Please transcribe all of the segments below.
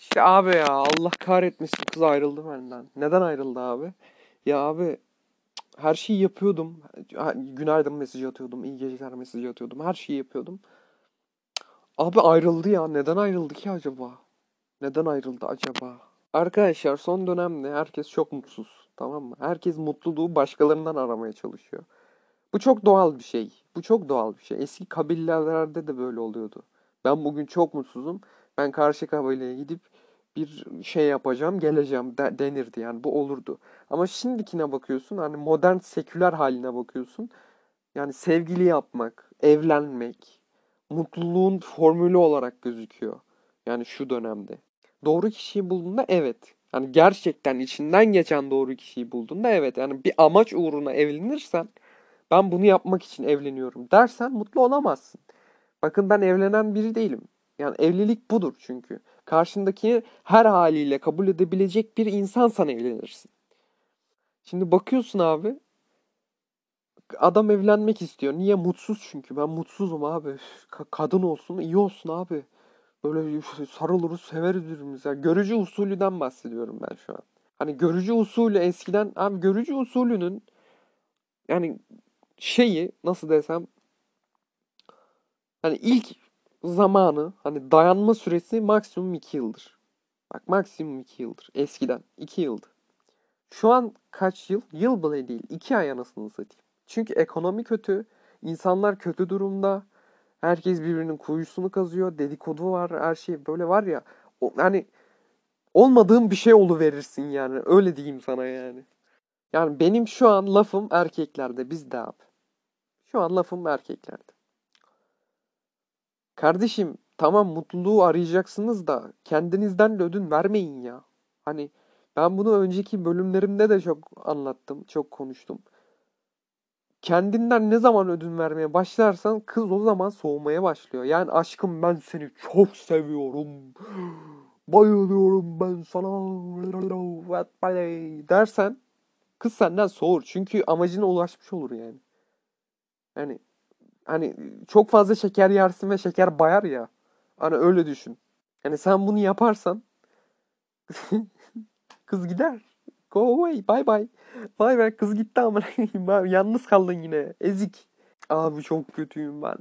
İşte abi ya Allah kahretmesin kız ayrıldı benden. Neden ayrıldı abi? Ya abi her şeyi yapıyordum. Günaydın mesajı atıyordum. iyi geceler mesajı atıyordum. Her şeyi yapıyordum. Abi ayrıldı ya. Neden ayrıldı ki acaba? Neden ayrıldı acaba? Arkadaşlar son dönemde herkes çok mutsuz. Tamam mı? Herkes mutluluğu başkalarından aramaya çalışıyor. Bu çok doğal bir şey. Bu çok doğal bir şey. Eski kabillerde de böyle oluyordu. Ben bugün çok mutsuzum. Ben karşı kabileye gidip bir şey yapacağım, geleceğim de, denirdi yani bu olurdu. Ama şimdikine bakıyorsun hani modern seküler haline bakıyorsun. Yani sevgili yapmak, evlenmek, mutluluğun formülü olarak gözüküyor. Yani şu dönemde. Doğru kişiyi bulduğunda evet. Yani gerçekten içinden geçen doğru kişiyi bulduğunda evet. Yani bir amaç uğruna evlenirsen ben bunu yapmak için evleniyorum dersen mutlu olamazsın. Bakın ben evlenen biri değilim. Yani evlilik budur çünkü. Karşındaki her haliyle kabul edebilecek bir insan evlenirsin. Şimdi bakıyorsun abi. Adam evlenmek istiyor. Niye? Mutsuz çünkü. Ben mutsuzum abi. Ka- kadın olsun, iyi olsun abi. Böyle sarılırız, severiz birbirimizi. Yani görücü usulüden bahsediyorum ben şu an. Hani görücü usulü eskiden abi görücü usulünün yani şeyi nasıl desem hani ilk zamanı hani dayanma süresi maksimum 2 yıldır. Bak maksimum 2 yıldır. Eskiden 2 yıldı. Şu an kaç yıl? Yıl bile değil. 2 ay anasını satayım. Çünkü ekonomi kötü. insanlar kötü durumda. Herkes birbirinin kuyusunu kazıyor. Dedikodu var. Her şey böyle var ya. O, hani olmadığım bir şey verirsin yani. Öyle diyeyim sana yani. Yani benim şu an lafım erkeklerde. Bizde abi. Şu an lafım erkeklerde. Kardeşim tamam mutluluğu arayacaksınız da kendinizden de ödün vermeyin ya. Hani ben bunu önceki bölümlerimde de çok anlattım, çok konuştum. Kendinden ne zaman ödün vermeye başlarsan kız o zaman soğumaya başlıyor. Yani aşkım ben seni çok seviyorum. Bayılıyorum ben sana. Dersen kız senden soğur. Çünkü amacına ulaşmış olur yani. Yani hani çok fazla şeker yersin ve şeker bayar ya. Hani öyle düşün. Yani sen bunu yaparsan kız gider. Go away. Bye bye. Vay be kız gitti ama yalnız kaldın yine. Ezik. Abi çok kötüyüm ben.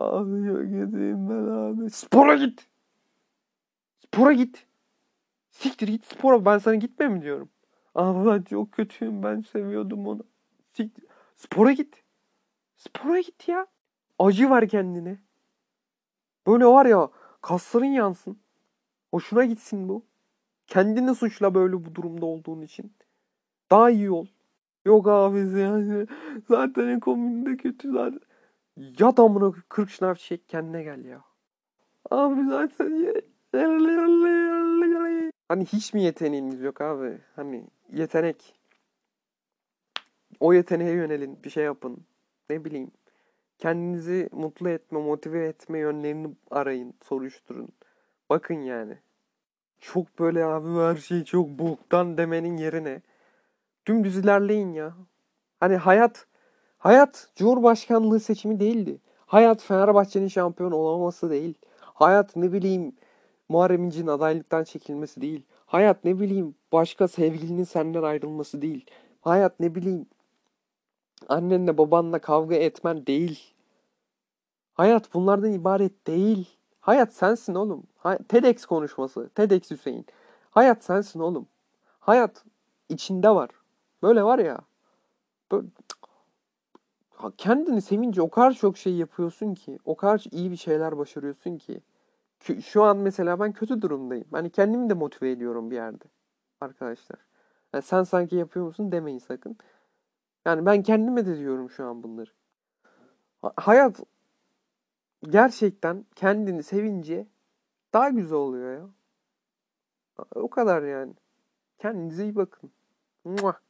Abi çok kötüyüm ben abi. Spora git. Spora git. Siktir git spora. Ben sana gitme mi diyorum. Abi ben çok kötüyüm. Ben seviyordum onu. Siktir. Spora git. Spora git ya. Acı ver kendine. Böyle var ya kasların yansın. Hoşuna gitsin bu. Kendini suçla böyle bu durumda olduğun için. Daha iyi ol. Yok abi yani zaten ekonomide kötü zaten. Ya damına 40 şınav çek kendine gel ya. Abi zaten Hani hiç mi yeteneğiniz yok abi? Hani yetenek. O yeteneğe yönelin. Bir şey yapın ne bileyim kendinizi mutlu etme, motive etme yönlerini arayın, soruşturun. Bakın yani. Çok böyle abi her şey çok boktan demenin yerine dümdüz ilerleyin ya. Hani hayat hayat Cumhurbaşkanlığı seçimi değildi. Hayat Fenerbahçe'nin şampiyon olamaması değil. Hayat ne bileyim Muharrem İnce'nin adaylıktan çekilmesi değil. Hayat ne bileyim başka sevgilinin senden ayrılması değil. Hayat ne bileyim annenle babanla kavga etmen değil. Hayat bunlardan ibaret değil. Hayat sensin oğlum. TEDx konuşması. TEDx Hüseyin. Hayat sensin oğlum. Hayat içinde var. Böyle var ya. Böyle, kendini sevince o kadar çok şey yapıyorsun ki. O kadar iyi bir şeyler başarıyorsun ki. Şu an mesela ben kötü durumdayım. Hani kendimi de motive ediyorum bir yerde. Arkadaşlar. Yani sen sanki yapıyor musun demeyin sakın. Yani ben kendime de diyorum şu an bunları. Hayat gerçekten kendini sevince daha güzel oluyor ya. O kadar yani. Kendinize iyi bakın. Muah.